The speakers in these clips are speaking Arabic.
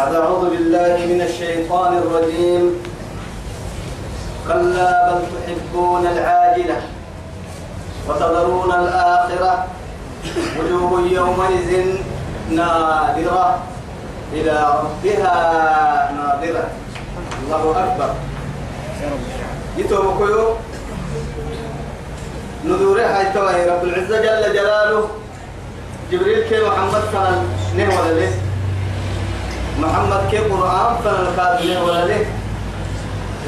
بعد أعوذ بالله من الشيطان الرجيم. كلا بل تحبون العاجلة وتذرون الآخرة. وجوه يومئذ نادرة. إلى ربها ناظرة. الله أكبر. يتوب كيو نذوره هاي توهي رب العزة جل جلاله. جبريل كي محمد كان نه ولا له محمد كي قرآن فن كاد نه ولا له.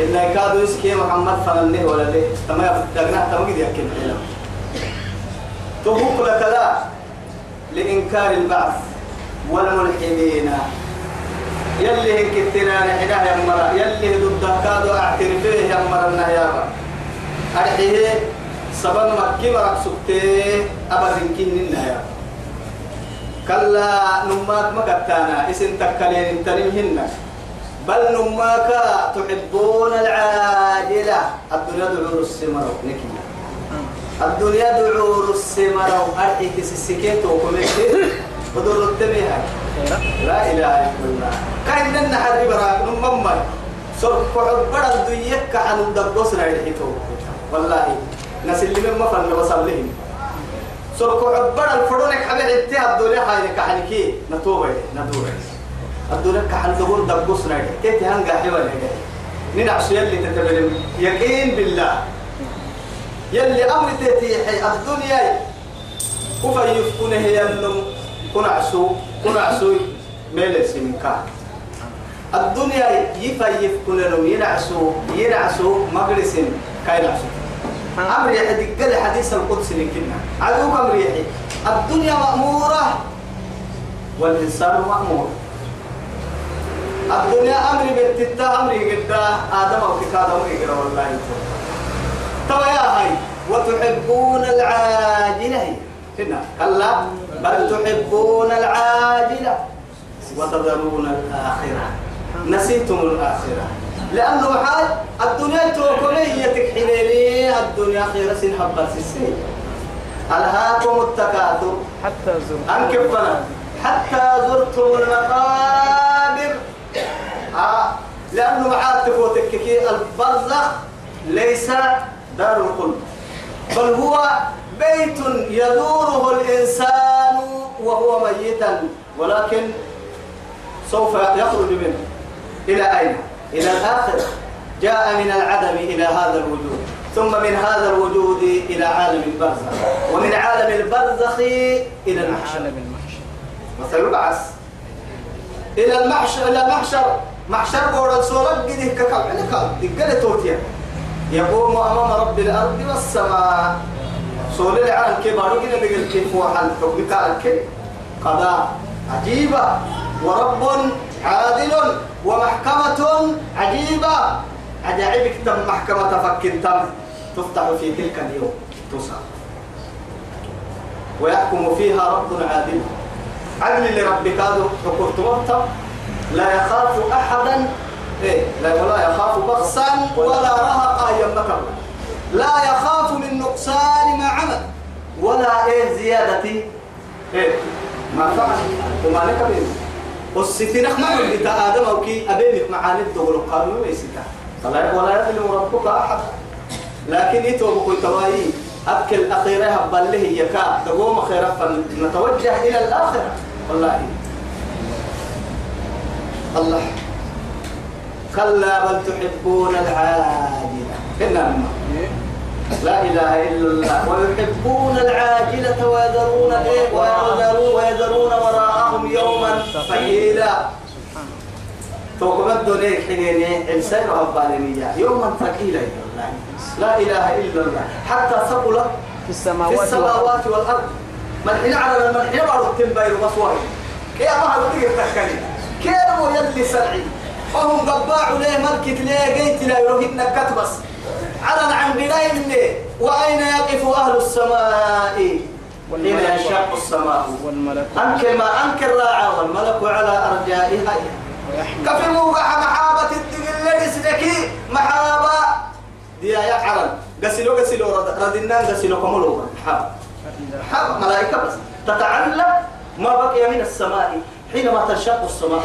إن كاد يسكي محمد فن نه ولا له. تما دغنا تما كده يكين تبوك لك لا لإنكار البعث والملحدين. يلي هيك التنان حدا يا مرا يلي ضد كادو اعترفيه يا مرا النهيابا أرحيه سبب مكي مرق سكتي أبدا كن النهيابا كلا نماك مكتانا اسم تكلين ترمهن بل نماك تحبون العاجلة. الدنيا دعور السمر نكي الدنيا دعور السمر أرحيك سسكيت وكمكتي ودور التميها لا إله إلا الله. كاين لنا حد براك نمما سر كعبر الدنيا كعن دبوسنا يحيتو والله ناس اللي من مفن وصلهم سر كعبر الفرونك حبيب انت الدنيا هاي كحنكي نتوبة ندورة. الدنيا كحن دبور دبوسنا يحيتو هنقا حيوان ننعش يلي تتبلم. يقين بالله. يلي أمر تتيحي. الدنيا كفا يفكونه يلم كن عسو كن عسو ميلس منك الدنيا يفيف كن لهم ينعسو ينعسو مجلس كاين عسو. أمر يحدي قال حديث القدس لكنا عدوك أمر يحيي الدنيا مأمورة. والإنسان مأمور. الدنيا أمر بنتتا أمر قدا. آدم أو كتاب أمر قدا والله توا يا هاي وتحبون العاجلة. هنا كلا. بل تحبون العاجلة. وتذرون الآخرة. نسيتم الآخرة. لأنه حال الدنيا توكلية تكحليني الدنيا خير سن حبا سيسي. ألهاكم التكاثر؟ حتى زرت أنكفنا حتى زرتم المقابر. آه لأنه معاد تفوتك كي البرزخ ليس دار الخلد بل هو بيت يدوره الإنسان وهو ميتا ولكن سوف يخرج منه. إلى أين؟ إلى الآخرة. جاء من العدم إلى هذا الوجود ثم من هذا الوجود إلى عالم البرزخ ومن عالم البرزخ إلى المحشر. المحشر. وسيبعث إلى المحشر إلى المحشر. محشر بورا سورة قده ككب عليك دقل توتيا يقوم أمام رب الأرض والسماء. سول العالم كبارو كده بقل كيف وحل حكمك الكل قضاء عجيبة. ورب عادل. ومحكمة عجيبة. عجائبك تم محكمة فك تم تفتح في تلك اليوم. تصاب ويحكم فيها رب عادل. عدل لربك هذا حكمت لا يخاف أحدا. إيه لا ولا يخاف بخسا ولا رهقا يمكر لا يخاف من نقصان ما عمل. ولا إيه زيادة. إيه ما فعل. وما لك بين والستين ما بتا آدم أو كي أبينك معاني الدغل قالوا ويسكا فلا ولا يظلم ربك أحد. لكن يتوب كل تواي أكل أخيرا هبل له يكا تقوم خيرا فنتوجه إلى الآخرة. والله. الله. كلا بل تحبون العاجلة. إنما. لا إله إلا الله. ويحبون العاجلة ويذرون إيه؟ ويذرون, ويذرون وراءهم يوما ثقيلا. توكم الدنيا حينين إنسان ربانية يوما ثقيلا لا إله إلا الله. حتى ثقل في في السماوات والأرض السماوات والأرض. من على من حين بعض التنبير مصوري كي ما هذا تحكي كي يلي سرعي. وهم قباع ليه ملكت ليه جيت لا يروهن كتبس على عن بناي مني. وأين يقف أهل السماء؟ حين ينشق السماء. أنكر ما أنكر راعى والملك على أرجائها. كفي موقع محابة الدقل لسلكي محابة. دي يا عرن قسلوا قسلوا رد- ردنان قسلوا كملوا محابة. محابة. ملائكة بس. تتعلق ما بقي من السماء حينما تنشق السماء.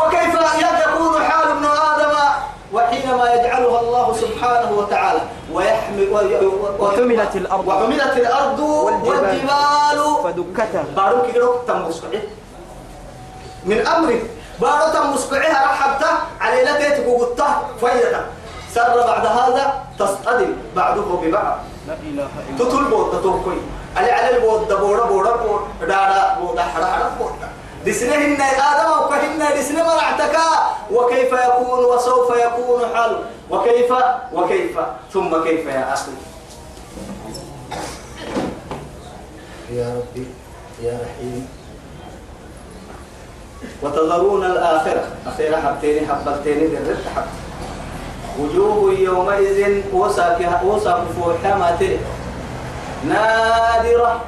وكيف يكون حال ابن آدم وحينما يجعلها الله سبحانه وتعالى ويحمل وحملت الأرض. وحملت الأرض والجبال فدكتا. بارو كيلو تم من أمرك. بارو تم مسكعيها رحبته على لتيتك وقلته فيتا سر بعد هذا تصطدم بعضه ببعض. لا إله إلا تطل بود توكوي على على البود بورا بورا بورا دارا بودا حدا حدا بودا دسنهن آدم وكهن دسن مرعتك. وكيف يكون وسوف يكون حال وكيف؟ وكيف؟ ثم كيف يا أخي؟ يا ربي يا رحيم. وتذرون الآخرة. أخيرا حبتين حبتين بالرد حب وجوه يومئذ وساك وساك تري نادرة.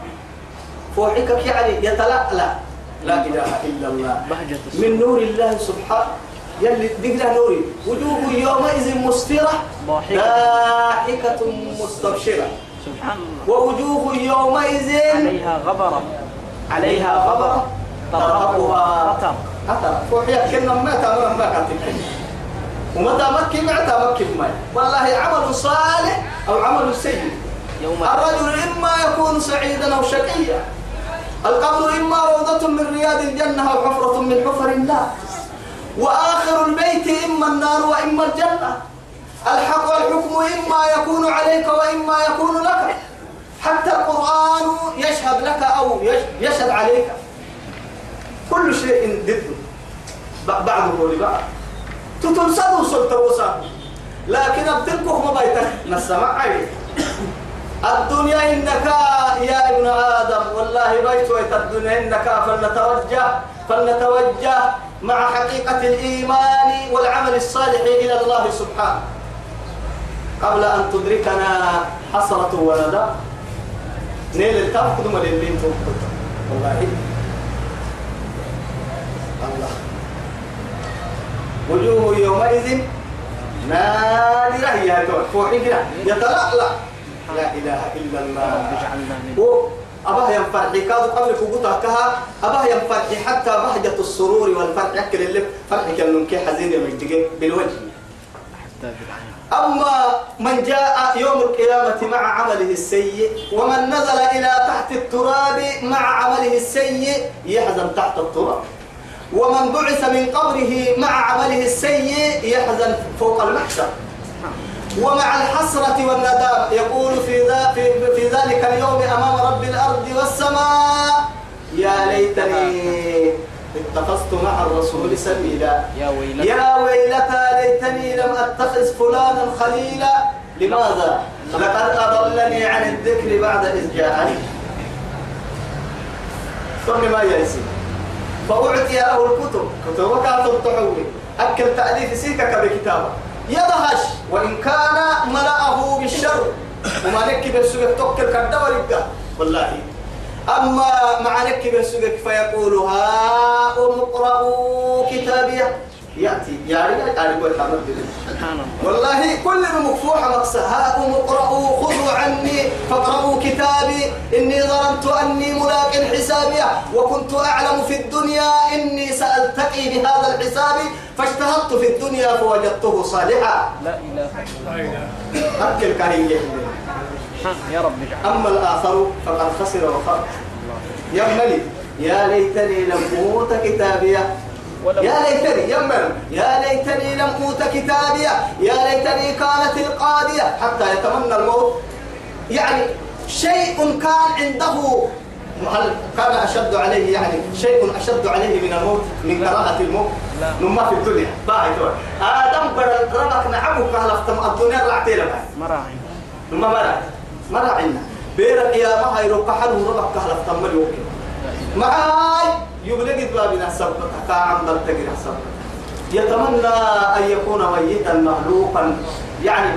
فوحك يعني يتلألأ. لا إله إلا الله. من نور الله سبحانه يلي دقنا نوري. وجوه يومئذ مسفرة ضاحكة. مستبشرة. سبحان الله. ووجوه يومئذ عليها غبرة. عليها غبرة. ترهقها قطر حتى فوحيا كنا ما تمر ما كاتب ومتى مكي معتا مكي ما والله عمل صالح أو عمل سيء. الرجل إما يكون سعيدا أو شقيا. القبر إما روضة من رياض الجنة أو حفرة من حفر النار وآخر البيت إما النار وإما الجنة. الحق والحكم إما يكون عليك وإما يكون لك. حتى القرآن يشهد لك أو يش- يشهد عليك. كل شيء ضده بعضه لبعض تتنسدوا سلطة لكن أبتلكم ما بيتك نسمع عليك الدنيا إنك يا ابن آدم والله بيت ويت الدنيا إنك فلنتوجه فلنتوجه مع حقيقة الإيمان والعمل الصالح إلى الله سبحانه. قبل أن تدركنا حسرة وندى نيل التفقد اللي أنتم والله. الله. وجوه يومئذ نادرة هي كده. يتلألأ. لا إله إلا الله. و أباه ينفرح. كادو قبل كوكوتا كها أباه ينفرح. حتى بهجة السرور والفرح. يكل اللي فرح كان كي حزين يمجدك بالوجه. أما من جاء يوم القيامة مع عمله السيء ومن نزل إلى تحت التراب مع عمله السيء يحزن تحت التراب. ومن بعث من قبره مع عمله السيء يحزن فوق المحشر. ومع الحسرة والندام يقول في, ذا في, في ذلك اليوم أمام رب الأرض والسماء يا ليتني اتخذت مع الرسول سبيلا. يا ويلتى. يا ويلتى ليتني لم أتخذ فلانا خليلا. لماذا؟ لقد أضلني عن الذكر بعد إذ جاءني. ثم ما يأسي فأعطي له الكتب. كتب كاتب تحوي أكل تأليف سيكك بكتابه يدهش وإن كان ملأه بالشر. وما نكي بالسوق توكل كالدور والله. أما مع نكي بالسوق فيقول ها اقرأوا كتابيه يأتي. يعني يعني يقول حمد سبحان الله. والله كل مكفوحة مقصها اقرأوا خذوا عني فاقرأوا كتابي. إني ظننت أني ملاق حسابي وكنت أعلم في الدنيا. إني سألتقي بهذا الحساب فاجتهدت في الدنيا فوجدته صالحا. لا إله إلا الله. أكل سبحان يا رب اجعل أما الآخر فقد خسر وخر يا ملك يا ليتني لم أوت كتابيه يا ليتني يمن يا ليتني لم أوت كتابيا يا ليتني كانت القاضية حتى يتمنى الموت. يعني شيء كان عنده هل كان أشد عليه؟ يعني شيء أشد عليه من الموت من كراهة الموت؟ لا. نما في الدنيا. باهي دول آدم بدل ربك نعمك هلفتم الدنيا. رعتي لك. مراعي. نما مرا مرا عنا بيرك يا ما هاي روح حلو ربك هلفتم مليوكي معاي. يبلغ بابنا سبك كعم بلتقي سبك يتمنى أن يكون ميتا مخلوقا. يعني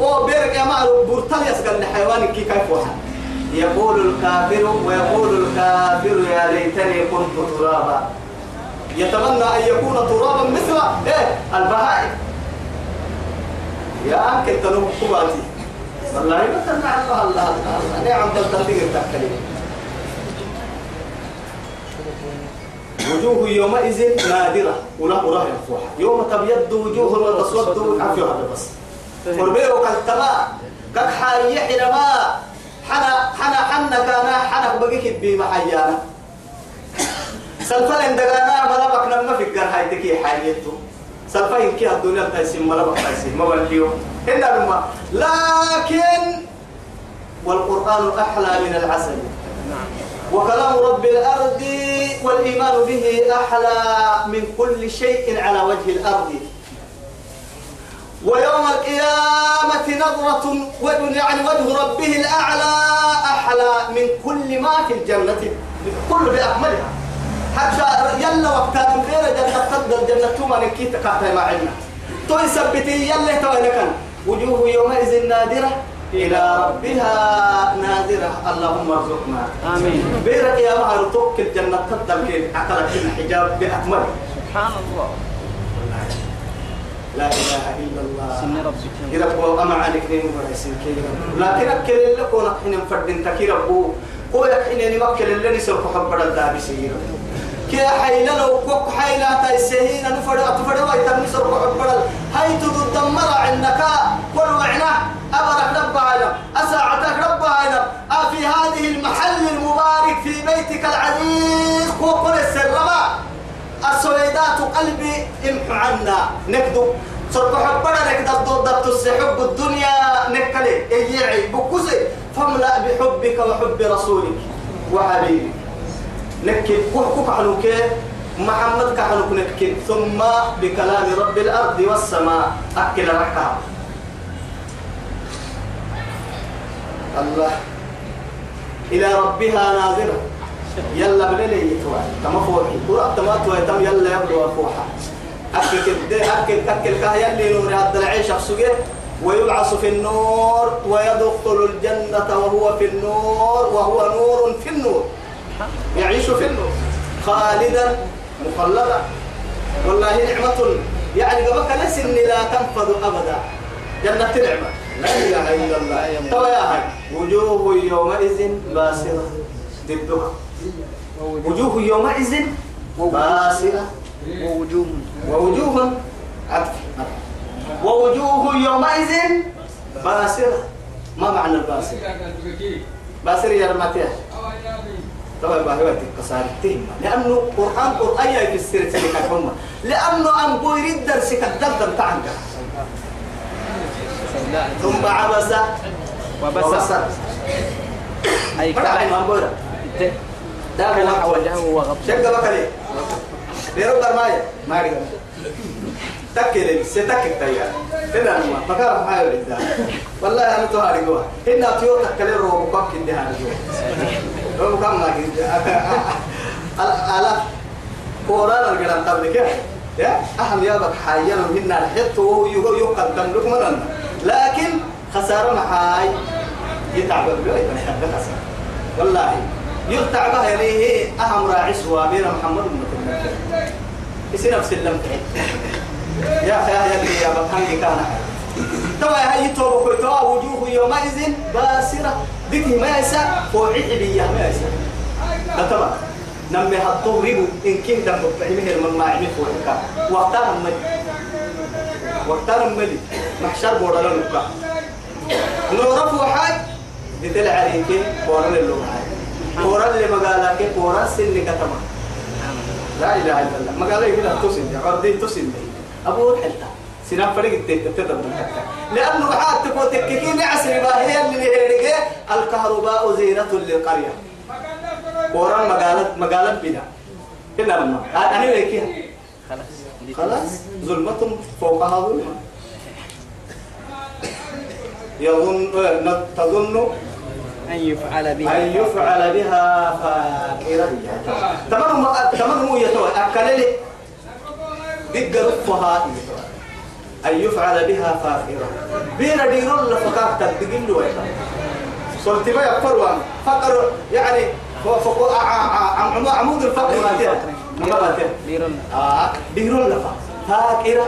أو بيرك يا معلوم بورتال يسقل كي كيف واحد؟ يقول الكافر ويقول الكافر يا ليتني كنت ترابا. يتمنى أن يكون ترابا مثل إيه؟ البهائم. يا أنك تنوب كباتي والله ما تنع الله الله الله. نعم تلتقي التكليم وجوه يومئذ نادرة. ولا ولا ينفوها يوم تبيض وجوه وتسود عفوا بس وربيعك التماء كك حي حينما حنا حنا حنا كان حنا بقيك بما حيانا سلفا دغانا ملبك نما في هاي تكي حيته سلفا يمكن الدنيا تيسم ملبك تيسم ما بلكيو إنما لكن والقرآن أحلى من العسل. وكلام رب الأرض والإيمان به أحلى من كل شيء على وجه الأرض. ويوم القيامة نظرة يعني وجه ربه الأعلى أحلى من كل ما في الجنة كل بأكملها. حتى يلا وقتها غير جنة تقدر جنة ثم نكيت كاتا ما عندنا تو يلا توينكن وجوه يومئذ نادرة. إلى ربها نادرة اللهم ارزقنا. آمين. بيرك يا مهر توك الجنة تقدر كين عقلك الحجاب بأكمل. سبحان الله لا إله إلا الله. سن ربك. يربو أما عليك نين ورئيسين كي لكن أكل اللي كون حين فردين تكي ربو. هو يحين نمكل اللي نسوك حبر الدابي سيئر كي حيلا لو كوك حيلا تايسهين نفرد أتفرد ويتم نسوك حبر هاي تدمر عندك كل أبرك رب عالم أساعتك رب عالم في هذه المحل المبارك في بيتك العزيز. وقل السرما السويدات قلبي امحو عنا. نكدو. صرت حبنا نكدب ضد السحب الدنيا نكلي. ايعي بكسي فاملأ بحبك وحب رسولك وحبيبك. نكد كحكك عنك محمد كعنك نكد ثم بكلام رب الأرض والسماء. أكل ركعة. الله. إلى ربها ناظرة. يلا بليلي يتوى. تما فوحي. قرأ تما توى. تم يلا يبدو فوحا أكل كده. أكل أكل كه يلي نور هذا العيش أخسجه ويبعث في النور ويدخل الجنة وهو في النور وهو نور في النور. يعيش في النور. خالدا. مخلدا. والله نعمة. يعني قبك لسن لا تنفذ أبدا. جنة نعمة لا إله إلا الله. هاي وجوه يومئذ باسرة. ضدها وجوه يومئذ باسرة. ووجوه ووجوه ووجوه يومئذ باسرة. ما معنى الباسرة؟ باسرة يا رماتيه طبعا بهوات القصارتين لأنه قرآن قرآن تلك الحمى لأنه أن يريد درسك الدردم تعنك ثم عبس وبصر أي كلام. هو وجهه وغضب شق بكري بيرو درماية ما يريد تكل ستكل تيار هنا ما فكر ما يريد والله أنا تهاري جوا هنا تيو تكل رو بكم كده هاري جوا رو بكم ما كده على قرآن القرآن تبلك يا أهم يا بك حيانا هنا الحط وهو يقدم لكم مرنا لكن خسارة محاي. يتعب بيه خسارة. والله يقطع بها هي أهم راعي سوابير محمد بن يصير نفس اللم يا أخي يا اللي يا بطل كان. توا هاي توبة توا وجوه يومئذ باسرة. ذكي ما يسا فوعي بيا ما يسا ده تبع نمي هالطوريبو إن كنت مبعمه المماعمي فوعك وقتها ملي وقتها ملي محشر بورا لنكا نورف وحاج دتل عليك بورا للوحاج بورا اللي مقالك بورا سن لا إله إلا الله. مقالك كده تسن عرضي تسن أبو الحلتا سنان فريق التتدب لأنه بعد تكون تككين عسر هي اللي الكهرباء زينة للقرية. بورا مقالة مقالة بنا هنا لما أنا ويكيها خلاص خلاص. ظلمة فوقها ظلمة. يظن تظن أن يفعل به أن يفعل بها فاكرة تمام تمام هو يتوى أكل لي. دق رفها أن يفعل بها فاكرة بين ديرون لفكاك تدقل له صرت ما يقفر فقر يعني فوق عمود الفقر ما ديرون آه ديرون لفا فاكرة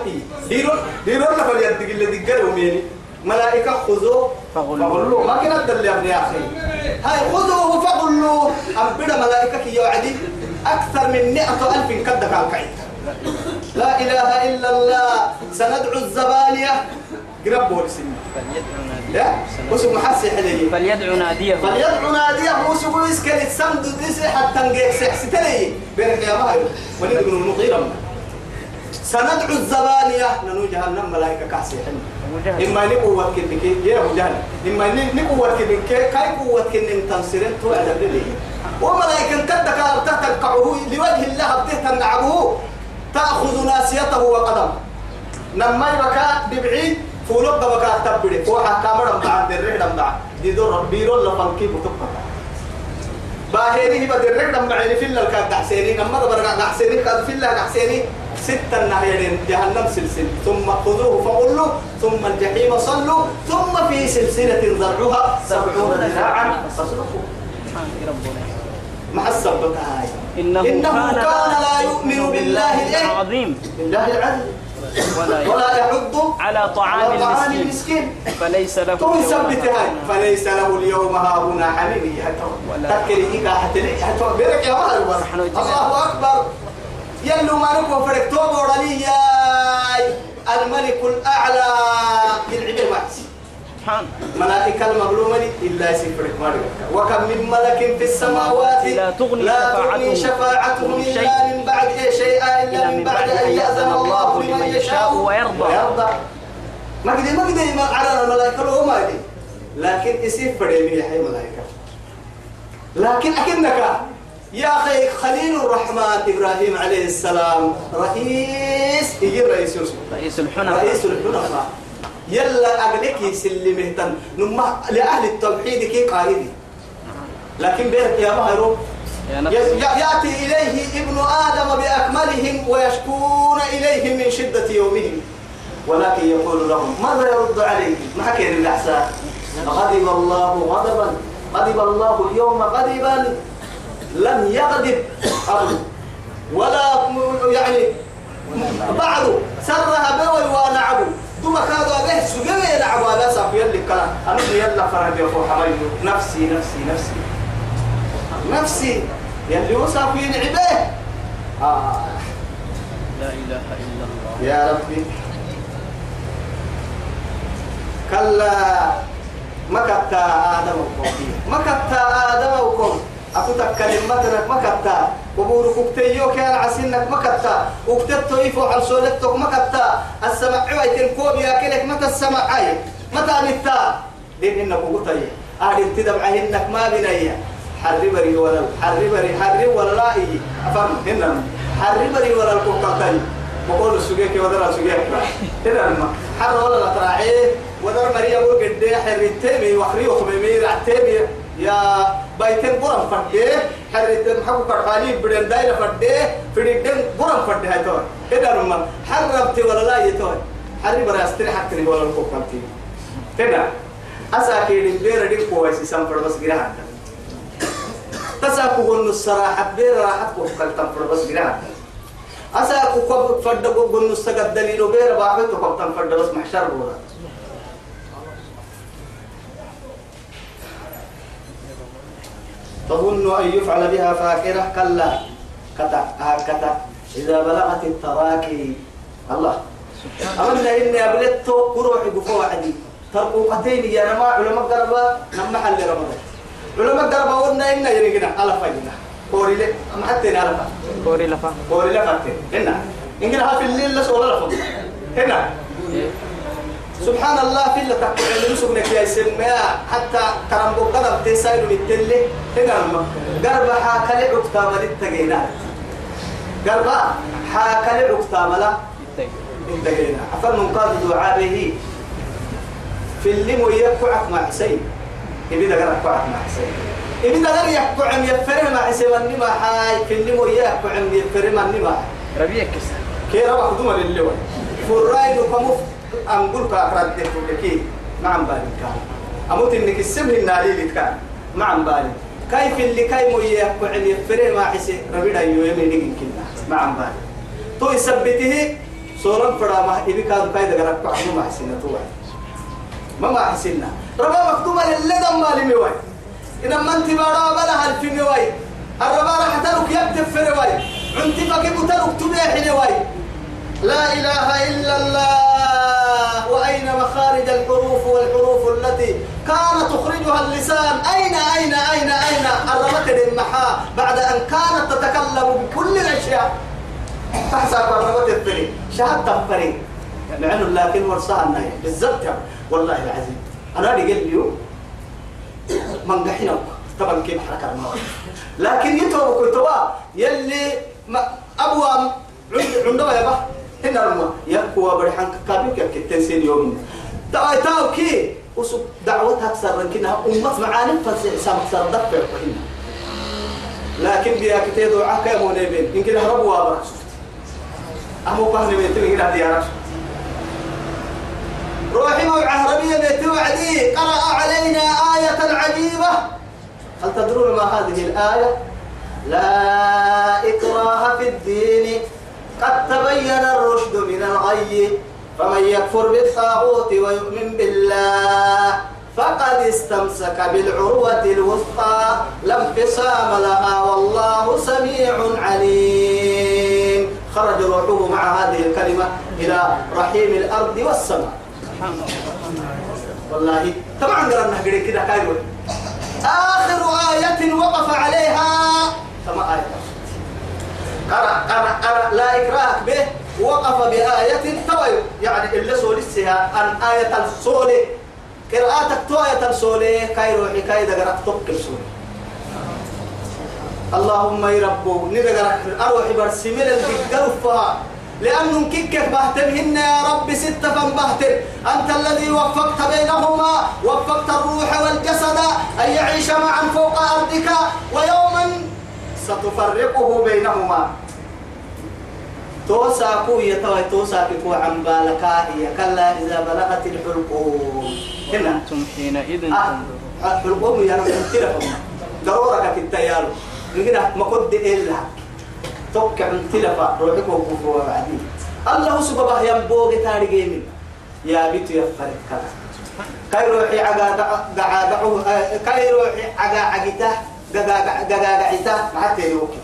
ديرون ديرون لفا يدق اللي دقل وميني ملائكة خذوه فغلوه. ما كنا تدل يا أخي هاي خذوه فغلوه أبدا ملائكة يا وعدي أكثر من مئة ألف كدك الكعيد لا إله إلا الله. سندعو الزبانية قرب يا ناديه. وسو محسي حليه فليدعو ناديه. فليدعو ناديه. وسو يسكن السمد ديسي حتى نجيك سحستلي بينك يا مهر ولد بن المغيرة. سندعو الزبانية ننو جهنم ملائكة كاسي حليه وجهل إما نقوة كنك يا وجهل إما نقوة كنك كاي قوة كنك تنصرين. تو على بلي وملائكة كدك تتنقعه لوجه الله. بتتنقعه تأخذ ناسيته وقدم نما يبكى ببعيد فولوك بكى تبري. فوحا كامرا بعد الرهد بعد دي دور بيرو لفنكي بتبقى. باهيني هبة الرهد بعد في الله كاد حسيني نما برقع حسيني كاد في الله حسيني ستة نهيين جهنم سلسل ثم خذوه فغلوا ثم الجحيم صلوا ثم في سلسلة ذرعها سبعون ذراعا فاسلكوه مع السبت هاي. إنه, إنه كان لا يؤمن بالله؟ العظيم. بالله العدل ولا ولا يحض على طعام المسكين. المسكين. فليس له اليوم يثبت هاي. فليس له اليوم هاهنا حميم. ولا- تذكري إيقا حتى بيرك يا مهر. الله أكبر. يلو ما نكو فرق توبو الملك الأعلى بالعبر معسي سبحان. ملائكة المظلومة إلا سفرك مريم وكم من ملك في السماوات لا تغني لا شفاعتهم تغني شفاعتهم شيء. إلا من بعد إيه شيئا إلا من بعد أن يأذن الله لمن يشاء. ويرضى. ويرضى. ما قدي ما قدي ما على الملائكة ما قدي لكن اسيف فريمي يا حي ملائكة. لكن أكنك يا أخي خليل الرحمن إبراهيم عليه السلام رئيس يجي رئيس يوسف. رئيس الحنفاء. رئيس الحنفاء. يلا أقلك يسلمه تن. نما لأهل التوحيد كي قائدي. لكن بيرك يا مهرو. يأتي إليه ابن آدم بأكملهم ويشكون إليه من شدة يومهم. ولكن يقول لهم ماذا يرد عليه ما حكي الأحسان غضب الله غضبا. غضب الله اليوم غضبا. لم يغضب أبدا ولا يعني بعض سرها بول ونعبو ثم كادوا به سجوا يلعبوا على ساق يلي كلام أنا يلا فرد أخو حميد نفسي نفسي نفسي. نفسي؟ يلي وصف يلعبه آه. لا إله إلا الله. يا ربي. كلا ما كتا آدم وقوم ما كتا آدم وقوم أكو تكلم مثلك ما كتا وبورك كتيو كان عسنك ما كتا وكتبت يفو عن سولتك ما كتا السمع عويت الكوب ياكلك متى السمع عاي متى نتا دين إنك وقتي أهل انتدب عهنك ما بنيا حربري ولا حربري حرب ولا لا إيه أفهم هنا حربري ولا الكوكتاي بقول السجيك ودر السجيك. هنا لما حر ولا لا تراعيه ودر مريا بقول قد حر التيمي وخري وخميمي التيمي. يا بايتين قرن فردي حر التيمي حقو كرخالي بدن دايلة فردي فردين قرن فردي هاي توي هنا لما حربتي ولا لا يتوي حربري أستري حكني ولا الكوكتاي هنا أساكيد البير دين كويس سامفر بس جراحة تساكو قلنا الصراحة بير راحت كوكال تنفر بس جراحة أساكو كوب فرد قلنا السقد دليل بير باحث كوب تنفر بس محشر بولا. تظن أن يفعل بها فاكرة كلا كتا هكذا إذا بلغت التراكي الله أمنا إني أبلت كروح قفوا عدي ترقوقتين يا نما علماء قربا نما حل رمضان علماء قربا قلنا إنا يريقنا على فاجنا قوري لك أما حتى فاجنا كوري لفا قوري حتى هنا إننا في الليل لس ولا لفظ هنا سبحان الله في اللي تقول نسبنك يا سميا حتى كرم بقدر تسايل بالتلي هنا قربا حاكل عكتا ملتقينا قربا حاكل عكتا ملا انتهينا عفر من قاد دعابه في اللي ويقعك مع حسين. إبدا قرأ قعك مع حسين. إبدا قرأ يقعم يفرم مع حسين النما حاي. في اللي ويقعم يفرم النما ربيع كسا كي ربع خدوما للي فرايد وكمف أنقول كأفراد تفكي ما عم بالي كان. أموت إنك السم الناري اللي كان ما عم بالي كيف اللي كاي مو يقعم يفرم مع حسين ربيدا يومي نجي كنا. ما عم بالي تو يثبته. سورة فرا ما إبي كان كايدا قرأ قعم مع حسين توعي ما ما حسنا ربا مكتوبة للي دم مالي مواي إن ما أنت بارا بلا هالفي مواي الربا راح تلك يكتب في رواي عنتي بكي بتلك تبيح رواي لا إله إلا الله. وأين مخارج الحروف والحروف التي كان تخرجها اللسان؟ أين أين أين أين؟ الرمك المحا بعد أن كانت تتكلم بكل الأشياء. تحسب الرمك الفري شهد تفري لأنه لكن ورصانا بالضبط والله العظيم. أنا قال لي من قحنا. طبعا كيف حركة الموت. لكن يتوب كتوا يلي أبوام عند عندما يبقى. هنا رما يقوى بريحان كابيك يكتن سين يوم تاو تاو كي وسب دعوتها أكثر من كنا أمة معاني فسام أكثر دفع هنا لكن بيا كتير دعاء كي مونيبين إن كده رب وابرك أمو بحر بيتو كده ديارك روحي موعى عربية عدي قرأ علينا آية عجيبة. هل تدرون ما هذه الآية؟ لا إكراه في الدين. قد تبين الرشد من الغي فمن يكفر بالطاغوت ويؤمن بالله فقد استمسك بالعروة الوثقى. لا انفصام لها والله سميع عليم. خرج روحه مع هذه الكلمة إلى رحيم الأرض والسماء. والله طبعا قرأنا كده كايرو آخر آية وقف عليها كما آية قرأ قرأ قرأ لا إكراه به وقف بآية توي. يعني اللي سولسها أن آية السولة قراءتك تو آية السولة كايرو حكاية قرأت تبكي سولة اللهم يربو ندقر أروح برسمين الدقر فها. لأنه كيك بهتمهن يا رب ستة فانبهتم أنت الذي وفقت بينهما وفقت الروح والجسد أن يعيش معا فوق أرضك ويوما ستفرقه بينهما. توساكو يتوي توساكو عن بالك هي كلا إذا بلغت الحلقوم. هنا. أنتم حينئذ آه. تنظرون. الحلقوم يا رب تلفهم ضرورك التيار نقدر ما كنت إلا. توقع من تلفا روحك وكفوا بعدين. الله سبحانه ينبوغ تارجيني يا بيت يا فرق كذا كاي روحي عقا قعا كاي روحي عقا عقيته قعا قعا عقيته ما حتى يوكي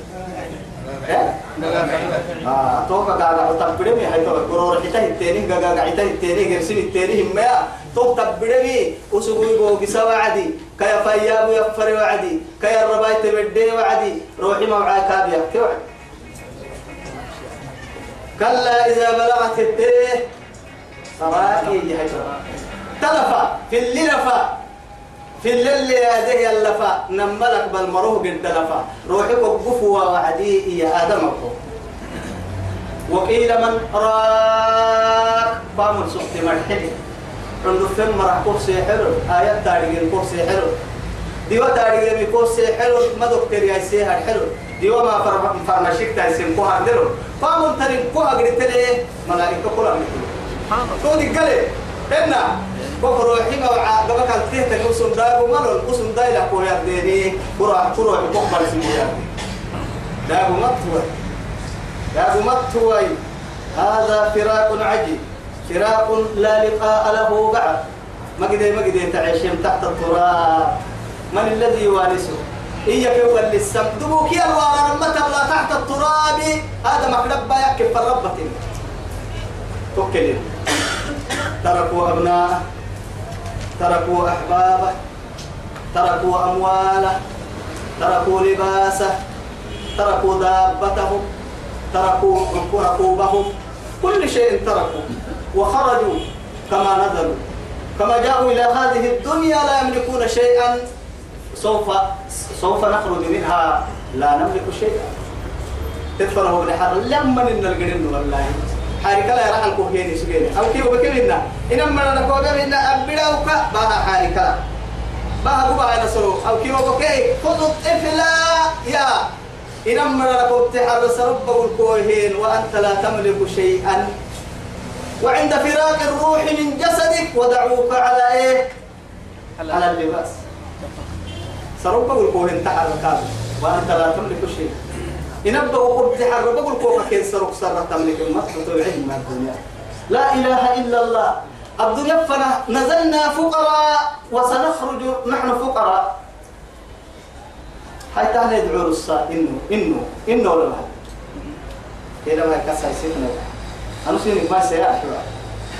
آه توقع قعا تبدمي هاي توقع قرور حتى التاني قعا قعيته التاني قرسين التاني هم يا توق تبدمي وسقوي بوغي سوا عدي كيا فيابو يفر وعدي كيا الربايت تبدي وعدي روحي موعى كابيا كيوعد كلا إذا بلغت التيه سرائي جهجرة تلفا في اللفا في الليل يا اللفا نملك بالمروه قد تلفا روحك قفوا وعدي يا آدم وقيل من راك؟ بامن سقط مرحلي عنده فم راح كرسي حلو. آيات تاريخ كرسي حلو. ديوا تاريخ مي كرسي حلو. ما دكتور يا سيها حلو. ديوا ما فرم فرمشيك تايسين كوها دلو فامن ترين كوها قلت لي ملائكة كلها الله. تودي قلي؟ إنا بكرو حما وع قبك التيه تنوسن داغو مالون وسن دايلا كو يا ديني كرو كرو بكبر اسمه يا داغو متوي داغو متوي هذا فراق عجيب. فراق لا لقاء له بعد. ما قدي ما قدي تعيشين تحت التراب. من الذي يوارثه إياك هو اللي السم. دبوك يا الوارى لما تحت التراب. هذا مكربة يكف الربة. توكلين تركوا أبناءه. تركوا أحبابه تركوا أمواله تركوا لباسه تركوا دابتهم تركوا ركوبهم كل شيء تركوا وخرجوا كما نزلوا. كما جاءوا إلى هذه الدنيا لا يملكون شيئا. سوف سوف نخرج منها. لا نملك شيئا. تدفنه بالحر لما القرن والله. حارك لا يرحل كوهيني سجيني أو كيف بكلنا إنما كوجا منا أبداوك بها حارك لا بها أنا سلو أو كيف بكي خذوا الطفلا يا إنما كنت حرس ربه الكوهين وأنت لا تملك شيئا وعند فراق الروح من جسدك ودعوك على إيه على اللباس سربه الكوهين تحرك وأنت لا تملك شيئا ينبأ وقبت حرب بقول كوكا كين سرق سرة تملك المصر توعد من الدنيا لا إله إلا الله. الدنيا فنا نزلنا فقراء وسنخرج نحن فقراء. هاي تهنا يدعو الصا إنه إنه إنه ولا بعد كده ما يكسر سيدنا أنا سيني ما سيا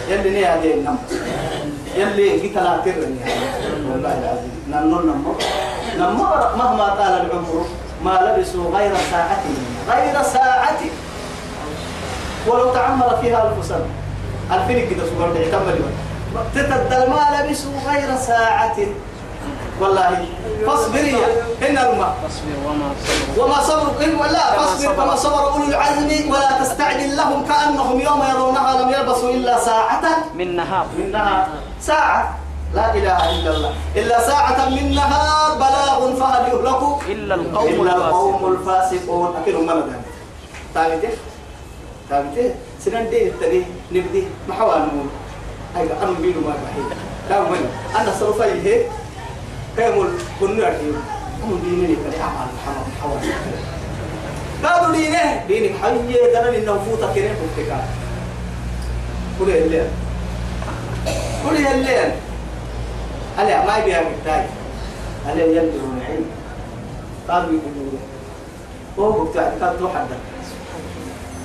يلي ني هذه النم يلي جيت لا ترني والله العظيم. ننو نمو نمو مهما طال العمر ما لبسوا غير ساعة غير ساعة. ولو تعمر فيها ألف سنة الفين كده سوبر تعتمد تتدل ما لبسوا غير ساعة. والله فاصبري إن الماء فاصبر وما صبر وما صبرك إلا ولا فاصبر صبر. كما صبر أولو العزم ولا تستعجل لهم كأنهم يوم يرونها لم يلبسوا إلا ساعة. من نهار. من نهار. ساعة. لا إله إلا الله. إلا ساعة من نهار بلاغ فهل يهلك؟ إلا القوم إلا القوم الفاسقون. أكيد هم مدى تابته تابته سنن دي؟ التري نبدي ما حوال نقول. أيضا أنا بينو ما بحيد لا من أنا سوف يهي كيمول كنا أرحيو هم ديني كلي أعمال محمد حوال قالوا دينه ديني حي دنا إنه فوتا كريم فوتكا قولي الليل. قولي الليل. ألا ما يبيها مكتاي ألا يلدرون عين قالوا يقولون هو بتاع تروح حدا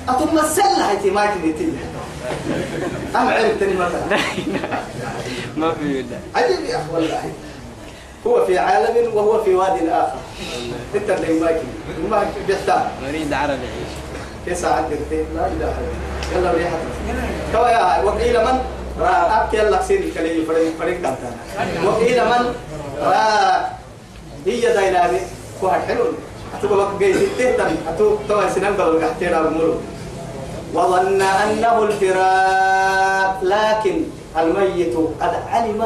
أتم السلة هاي ما تنتي أم عرفتني مثلا ما في إلا عجيب يا والله. هو في عالم وهو في واد آخر أنت اللي ما ما بيحتاج. نريد عرب يعيش. تسعة لا إله إلا الله. يلا ريحة يا وقيل من؟ أبكي الله سير كلي فريق فريق كنتنا وقيل من را هي دايلاني واحد حلو أتقول لك جاي تهتم أتو توا سنان قالوا قحتنا بمرو وظن أنه الفراق لكن الميت قد علم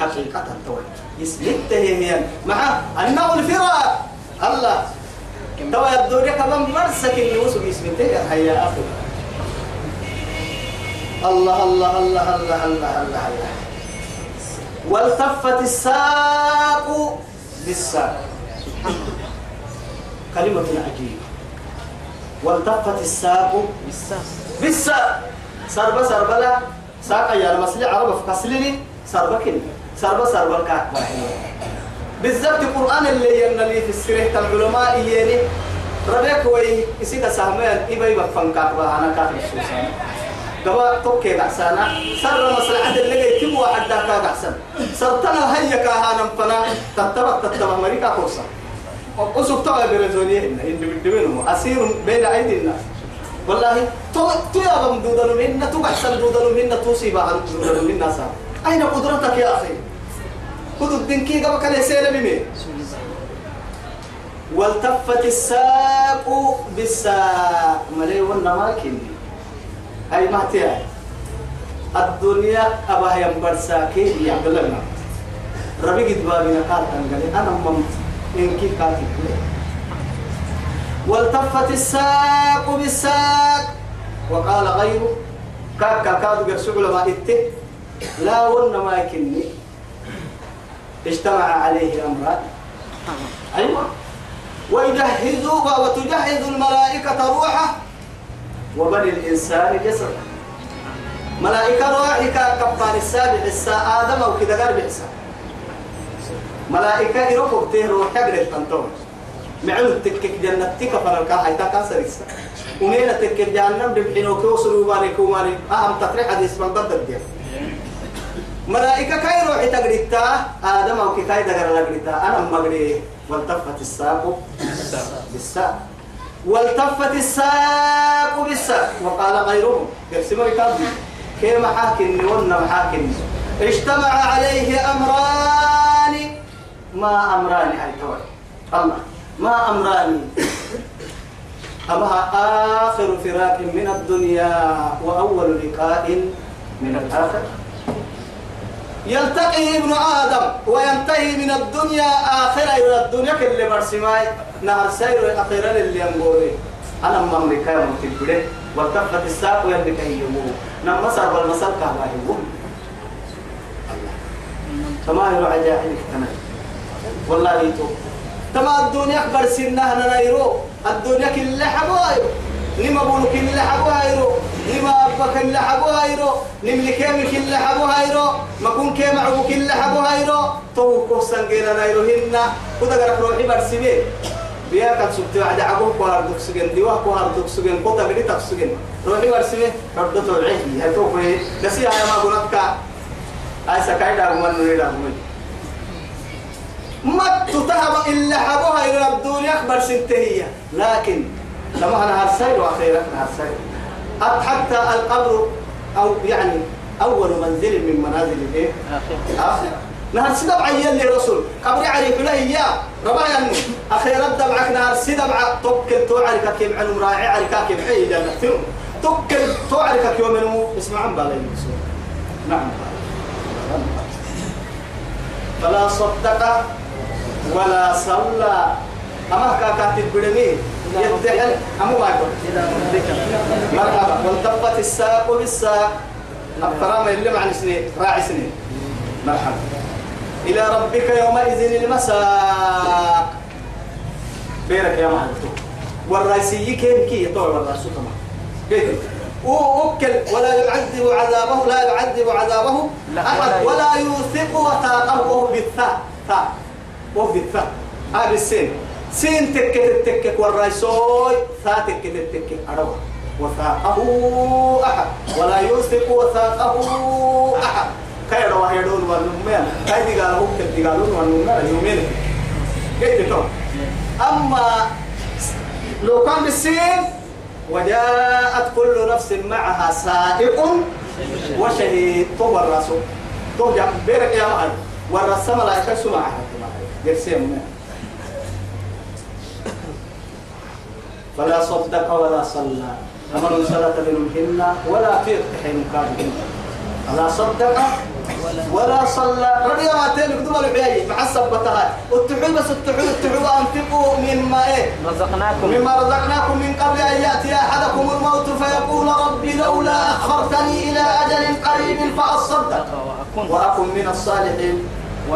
حقيقة التوحيد يسلكته هي مع أنه الفراق الله توا الدنيا كمان مرسك اللي وصل اسمته يا أخي الله الله الله الله الله الله الله. والتفت الساق بالساق. كلمة عجيبة والتفت الساق بالساس بالساق. سربا سربا لا. ساق يا المسلي عرب في كسلني سربا كن. سربا سربا الكعب بالضبط القرآن اللي ينلي في السيرة العلماء يني ربك وي يسيك سهمان إبا يبقى فنكاك أنا كافر السوسان قبا توكي بحسانا سر مصلحة اللي يتم واحد داكا بحسن سرتنا هيا كاهانا فنا. تتبع تتبع مريكا قرصة أسوك توا برزونيه إن بدوينه أسير بين أيدي الناس والله تو تو يا بم دودن منا تو بحسن دودن منا توصي بعد دودن منا سا أين قدرتك يا أخي؟ خذ الدنكي قبل كان يسير بمين والتفت الساق بالساق. ملي والنماكن أي ما الدنيا أبا ينبر ساكي يا عبد. ربي قد بابنا قال أنا مم إنكي كاتب والتفت الساق بالساق. وقال غيره. كاك كادو يرسل لما إته لا ونما كني اجتمع عليه أمران. أيوة. ويجهزوا وتجهز الملائكة روحه. وبني الإنسان جسده ملائكة روحي كفار السابع الساعة آدم أو كده قرب حساب ملائكة يروحوا بتهروا حقر التنطور معلو تكك جنة تكفر الكا حيتا كاسر السا ومين تكك جهنم دبحينو كوصلوا بارك وماري أهم تطريح حديث من ضد الدين. ملائكة كاي روحي تقريتا؟ آدم أو كاي دقر لقريتا. أنا مقري. والتفت الساق. بالساق. والتفت الساق بالساق. وقال غيرهم يرسم ركابي كيما حاكم ونا محاكم اجتمع عليه أمران. ما أمران هاي توي الله. ما أمران. أما آخر فراق من الدنيا وأول لقاء من الآخر. يلتقي ابن آدم وينتهي من الدنيا آخرة إلى الدنيا كل مرسماي. نهر سير أخيرا اللي ينقولي. أنا مملكة ممتبلة والتفت الساق وينبك يمو نما سرب المسار كهما يمو كما يروح جاهل كتنا والله يتو تما الدنيا أكبر سنة نايرو. الدنيا كل حبايو لما بقولوا كل حبايرو لما ربك إلا حبو هايرو نملي كيمك إلا حبو هايرو ما كون كيم عبوك إلا حبو هايرو تو كوسن جينا نايرو هنا وده قرأ روحي برسمي بيا كان سبت واحد عبوك وهار دوك سجن ديوه وهار دوك سجن قطع بدي تفسجن روحي برسمي ردت العهي هاي تو في دسي هاي ما قلت كا هاي سكاي دار من نريد أقول ما تتهم إلا حبوها إلى الدنيا أكبر سنتهية. لكن لما أنا هرسيل وأخيرا هرسيل حتى القبر أو يعني أول منزل من منازل الإيه؟ آخر. نهر سيدة بعيا لي رسول. قبر عريف له إياه. ربا يعني. أخيرا دمعك نهر سيدة بع توكل توعرك كيف عنهم راعي عركا كيف حي جنة توكل توعرك كيف منهم اسمع عن بالي نعم. فلا صدق ولا صلى. أما كاتب بدمي يدحل أمو ما يقول مرحبا. والتفت الساق بالساق. الكرام اللي مع سنين راعي سنين. مرحبا. إلى ربك يومئذ المساق. بيرك يا معلم والرئيسي كيف كي يطوع الرئيس كمان كيف؟ وأكل ولا يعذب عذابه لا يعذب عذابه أحد ولا يوثق وثاقه بالثاء. ثاء. وهو بالثاء هذا السين. سين تكت تكك والرئيسوي ثاء تكت تكك أروى وثاقه أحد. ولا يوثق وثاقه أحد. كي رواه يدون والنمين كي قالوا كي قالوا والنمين يومين كيف تقول أما لو كان بالسين وجاءت كل نفس معها سائق وشهيد. تو الرسول. جاب بيرك يا معلم والرسم لا يكسو معها يرسم فلا صدق ولا صلى. أمر صلاة منهن ولا في حين كان لا صدق ولا صلى. رضي ما تين كتب الحياي محسب بتها والتحول بس التحول التحول أنفقوا مما إيه؟ رزقناكم. مما رزقناكم من قبل أن يأتي أحدكم الموت فيقول ربي لولا أخرتني إلى أجل قريب فأصدق. وأكن من الصالحين.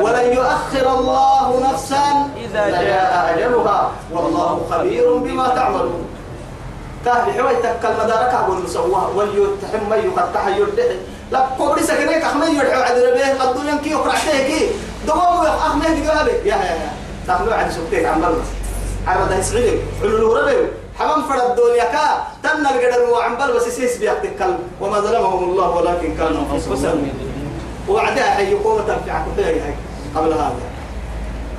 ولن يؤخر الله نفسا إذا جاء أجلها. والله خبير بما تعملون. كهل حوي تكل مدارك أقول مسوها وليتحم من يقطع يردح لا كبري سكنك أحمد يدعو عدل به. قد ينكي يقرأته كي. دوام أحمد يقول يا يا يا. تحلو عن سبتك عم بلس عرض يسعيد علو ربي حمام فرد الدنيا كا. تنا القدر وعم بلس يسيس بيحتك وما ظلمهم الله ولكن كانوا أنفسهم. وعدها حي يقوم تنفع كفاية هاي قبل هذا.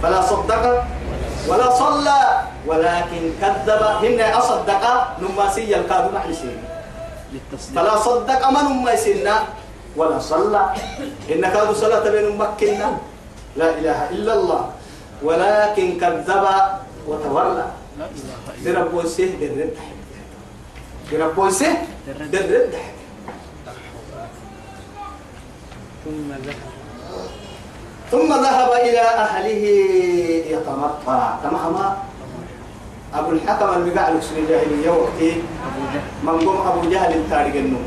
فلا صدق ولا صلى ولكن كذب. هن أصدق نماسيا الكادو نحن سين للتصديق. فلا صدق من أم سنة ولا صلى. إن كادوا صلاة بين مكنا لا إله إلا الله. ولكن كذب وتولى. لا إله إلا درب وسه درد درب وسه درد ثم ذهب. ثم ذهب إلى أهله يتمطع تمهما أبو الحكم المقع لكسن الجاهلية وقتي أبو جهل. من قوم أبو جهل تارق النوم.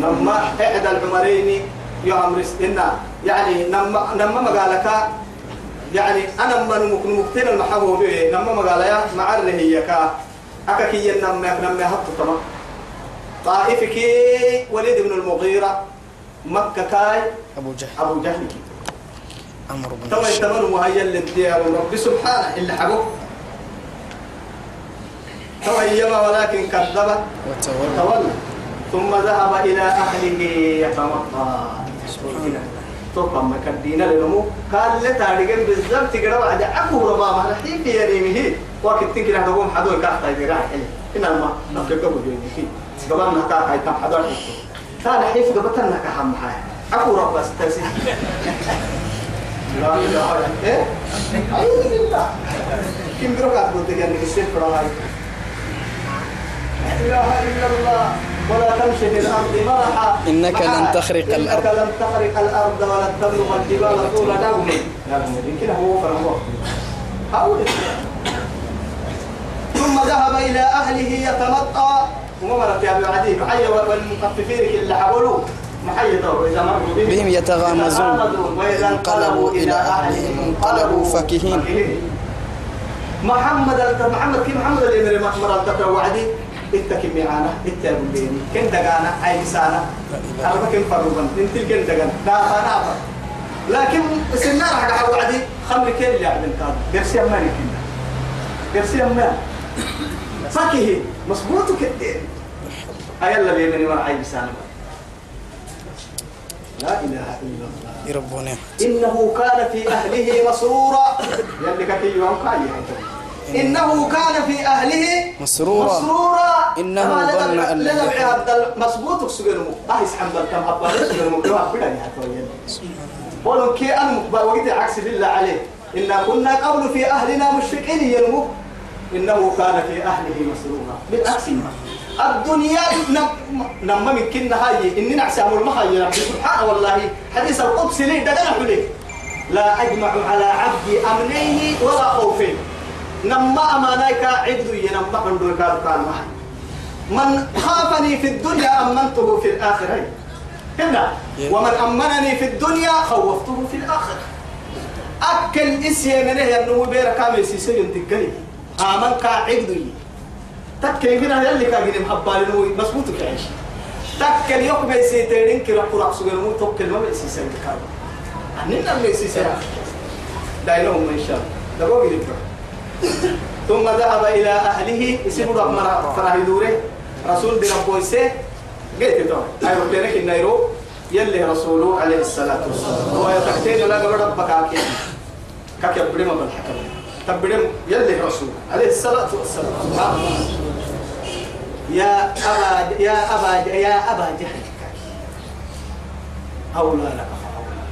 لما إحدى العمرين يعمرس إنا يعني نما نما مقالك يعني أنا ما نمك نمكتين المحبوب به نما مقاليا مع الرهيكا أكاكي نما نما هبط تما طائفك وليد بن المغيرة. مكة كاي أبو جهل. أبو جهل. عمرو بن تو هشام. يتمنى مهيا للديار رب. سبحانه اللي حبوه تو يما ولكن كذب وتولى. وتولى ثم ذهب إلى أهله يتمطى توقع ما كدينا لنمو قال لتاريخ بالضبط كده بعد أكو ربا ما نحي في يريمه وقت تنكي نحن نقوم حدو كاحتا يبقى إن ما نفكر قبل يومي قبل نحكا حيثم كان حيف قبتنا كحم حي أكو ربا استرسي لا إله إلا الله. أعوذ بالله. كم بروك أقول تجاني كسير فراي لا إله إلا الله. ولا تمشي في الأرض مرحا إنك لن تخرق إنك الأرض. لن تخرق الأرض ولن تبلغ الجبال طول نوم يمكن هو فرموه حاول ثم ذهب إلى أهله يتمطى. وما مرت يا أبي عدي محي والمخففين اللي حولوا محي دور إذا مروا بهم يتغامزون. وإذا انقلبوا إلى أهلهم انقلبوا فكهين. محمد محمد كيف محمد اللي مرة مرة وعدي إنت كم معانا؟ إنت يا بني كن دقانا؟ عاي سانا؟ أنا كم فروبا إنت كن دقانا؟ لا أنا لكن سنة راح قاعد وعدي. خمر كل اللي عبد الكاد درسي أماني كنا. درسي أمان فكه مصبوط كده أيلا بيمني ما عاي سانا لا إله إلا الله. يربوني إنه كان في أهله مسرورا. يلي كتي يوم إنه كان في أهله مسرورا. مسرورا. إنه ظن أن لن لدى يحور. عبد المسبوط سجنمو أهيس حمد كم أبا سجنمو كم أبدا يا تويل قولوا كي أنا وقت عكس بالله عليه. إنا كنا قبل في أهلنا مشفقين ينمو. إنه كان في أهله مسرورا. بالعكس. الدنيا نم من هاي. إني نعسى المخي ربي. سبحانه والله. حديث القدس لي دقنا لا أجمع على عبدي أمنيه ولا خوفين نما أمانيك عبد ينما عنده كان من خافني في الدنيا أمنته في الآخرة هنا. ومن أمنني في الدنيا خوفته في الآخرة. أكل إسيه منه ينمو بيرا كامل سيسي ينتقلي آمن كا تكل هنا يلي كاجين محبال نو مسبوط كعيش تكل يوم بيسي تيرين كي رب رب سجل مو تكل ما بيسي سيد كاب أننا بيسي سيد دايلهم إن شاء الله دبوا بيدبر ثم ذهب إلى أهله رب مرا فراه دوره رسول دي رب ويسي جيت تو أي ربنا النيرو يلي رسوله عليه الصلاة والسلام. هو يتحتين لا قبل ربك عكيم كاك يبرم بالحكم. تبرم يلي رسول عليه الصلاة والسلام. يا أبا يا أبا يا أبا جهل. أولى لك فأولى.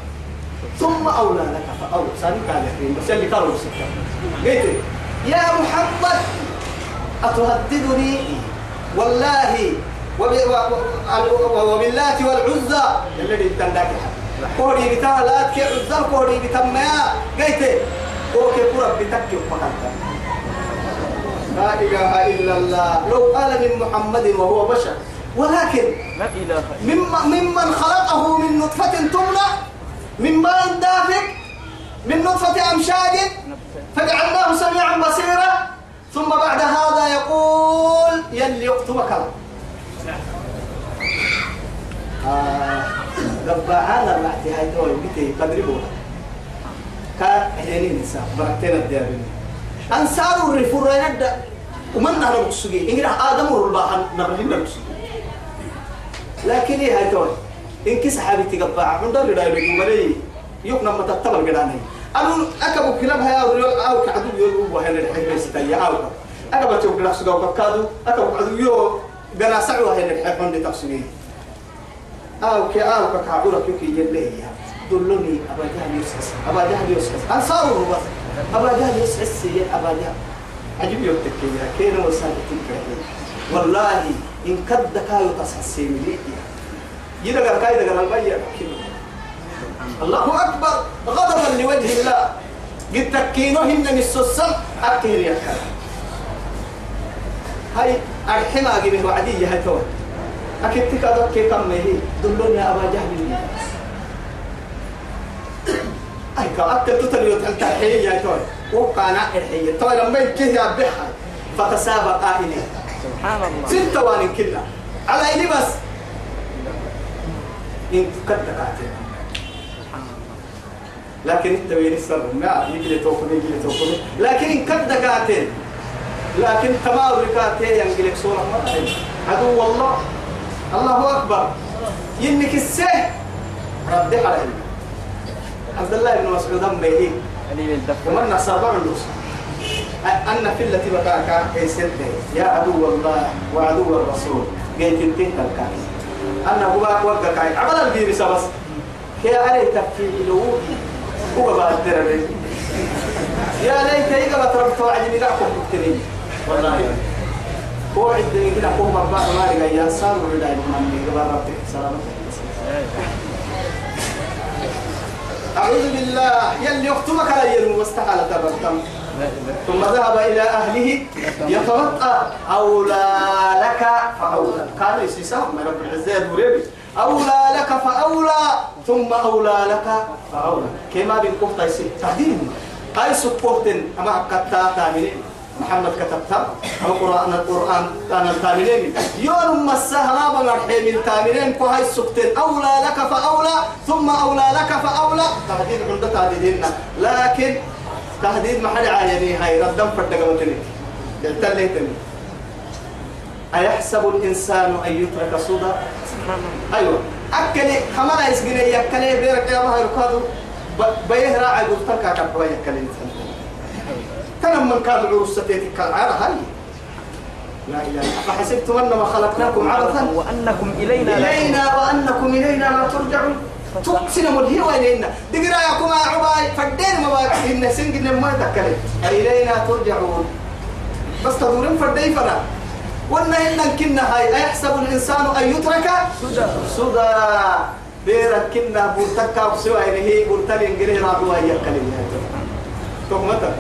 ثم أولى لك فأولى. قال يحرين بس اللي سكة قلت يا محمد أتهددني والله وب- و- و- وباللات والعزى. الذي تندك كوري بتاع لات كي عزى كوري بتاع ما قلت كوكي كورب بتكي ومكانتا لا إله إلا الله. لو قال من محمد وهو بشر. ولكن لا إله إلا مما ممن خلقه من نطفة تمنى من ماء دافق من نطفة أمشاج فجعلناه سميعا بصيرا. ثم بعد هذا يقول يلي يكتبك آه قبعان الرعتي هاي دول بيتي قدربوها كا هيني نساء بركتين الديابين أنصار الرفور ينبدأ ومن نهر بقصوغي إنجنا آدم ورباحا نبرهن بقصوغي لكن إيه هاي توي؟ إن كيس حبيبتي قبع عند اللي داير يقولي يوك لما تتبع قداني أنا أكبو كلام هيا أو أو كعدو يقول وهنا الحين بس تيا أو أكبو تو كلاس سو كادو أكبو عدو يو بلا سعوا هنا الحين عندي تفسيري أو كي أو كعبورك يوكي يلي دلوني أبا جهل يسكس أبا جهل يسكس انصار بس ابا جهل يسكس يا ابا جهل عجيب يوتك يا كينو وسالتك والله إن كد كايو تسحسين لي يدغر كاي دغر البيع الله أكبر. غضبا لوجه الله. قد تكينوهن من السلسل أكثر يا هاي أرحمة أجيبه وعدية هاي توي أكيد تكادو كي كم مهي. دلوني أبا جهل. أي كأكل تتلي وتلتحي يا توي وقانا الحية توي لما يا بحر إليه سبحان الله وان على بس إن لكن انت وين السر ما يجي توكل يجي توكل لكن كنت قاتل لكن تمام ركعتين ينقلك سورة ما عدو والله الله أكبر ينك السه رد على عبد الله بن مسعود أم بيه ومن صابر النصر أن في التي بقاك يسد يا عدو الله وعدو الرسول قيت انتهت الكاي أنا هو وقع كاي عمل البير بس يا علي تفي له هو بعد دربي يا ليت يقبل تربط وعدي لكم بكترين والله هو عندي كده هو مربع ما يا صار ولا من قبل ربك سلامتك أعوذ بالله. يلي يختمك على يلم واستحالة الرقم لا إله ثم ذهب إلى أهله يتوقع أولى لك فأولى. يسيسا من رب العزة يدوريبي. أولى لك فأولى ثم أولى لك فأولى. كما بين كفتا يسي تهدين أي سبورتن أما كتا تامين محمد كتبتها القرآن القرآن كان التامنين يوم بمرحي من تامنين كوهي السكتين. أولى لك فأولى ثم أولى لك فأولى. تهديد عند تهديدنا. لكن تهديد محل عايني. هاي ردم فردق متني يعتليتني أيحسب الإنسان أن يترك سودا؟ أيوة. أكلي خمرة يسجني يكلي بيرك يا الله يركضوا بيه راعي قلتك كبوا يكلي كان من كان عروستي كالعارة هاي. لا إله إلا أفحسبتم أنما خلقناكم عبثا وأنكم إلينا إلينا وأنكم إلينا لا ترجعون. تقسم ملهي وإلينا دقرا يكما عباي فدين ما باك إن سنجن ما تكلم. إلينا ترجعون. بس تدورين فدين فلا وأن إن كنا هاي أيحسب الإنسان أن يترك؟ سدى. سدى. بيرك كنا بورتكا بسوى إن هي بورتل إنجليه رابوا هي الكلمة تهمة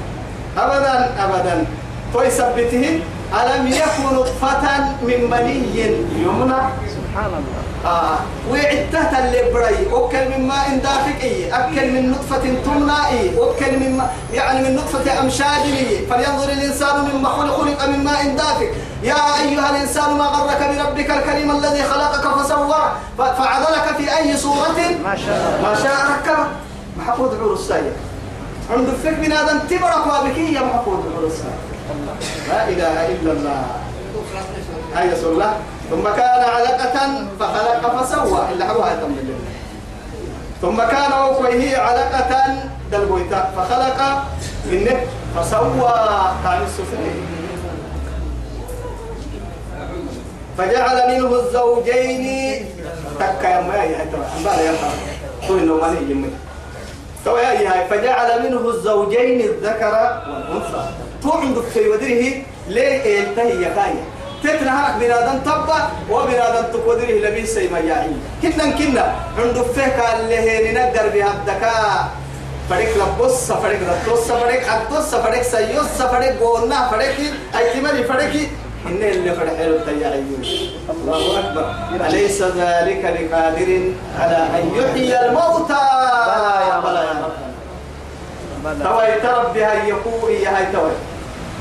أبدا أبدا فيثبته ألم يكن نطفة من مني يمنى سبحان الله آه وعدتها اللي براي أكل من ماء دافق إيه أكل من نطفة تمنى إيه أكل من ما يعني من نطفة أمشاج إيه فلينظر الإنسان مما خلق خلق من ماء دافق يا أيها الإنسان ما غرك بربك الكريم الذي خلقك فسوى فعدلك في أي صورة ما شاء الله ما شاء ركبك محفوظ عور السيد عند الفك من هذا انتبرك وابكية محفوظ عور السيد لا إله إلا الله. أي الله. ثم كان علقة فخلق فسوى. إلا حوها تم ثم كان وهي علقة دلبويتا. فخلق منه فسوى. كان السفلي فجعل منه الزوجين. تكا يا ما يا ترى. يا تو انه ما يجي فجعل منه الزوجين الذكر والأنثى. تو عنده في ودره ليه ينتهي يا تتنهرك بنادم تبا وبنادم تقدره لبي سيما ياعي كنا كنا عنده فيك اللي نقدر بها الدكاء فريق لبص فريق لبص فريق عدص فريق سيوس فريق قولنا فريق ايتمالي فريق إن اللي فرح له التيارين الله أكبر. أليس ذلك بقادر على أن يحيي الموتى؟ بلى يا توي ترب بها يقول يا هاي توي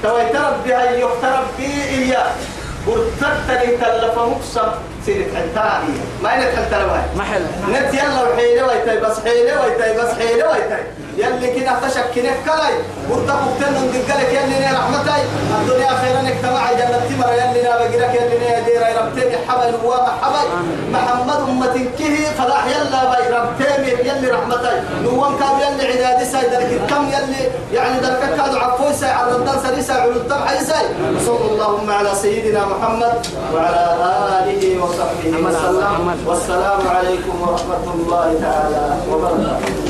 توي ترب بها يقترب بي إياه برتبتني تلف مقسم سيدك حلتاني ما إنك حلتاني محل نت يلا وحيلة ويتاي بس حيلة ويتاي بس حيلة ويتاي. يلي كده تشكنك كلاي ورتا بكتن ندقلك يلي ني رحمتاي الدنيا خيرا اجتماع جنة تمر يلي نا بقرك يلي ني دير ربتني حبل وما حبل. محمد أمة كه فلاح يلا باي. ربتني يلي رحمتاي. نوان كاب يلي عدادي ساي. دلك كم يلي يعني دلك كادو عفوي ساي. على الدان سري ساي على الدمع ساي صلى اللهم على سيدنا محمد وعلى آله وصحبه وسلم. والسلام عليكم ورحمة الله تعالى وبركاته.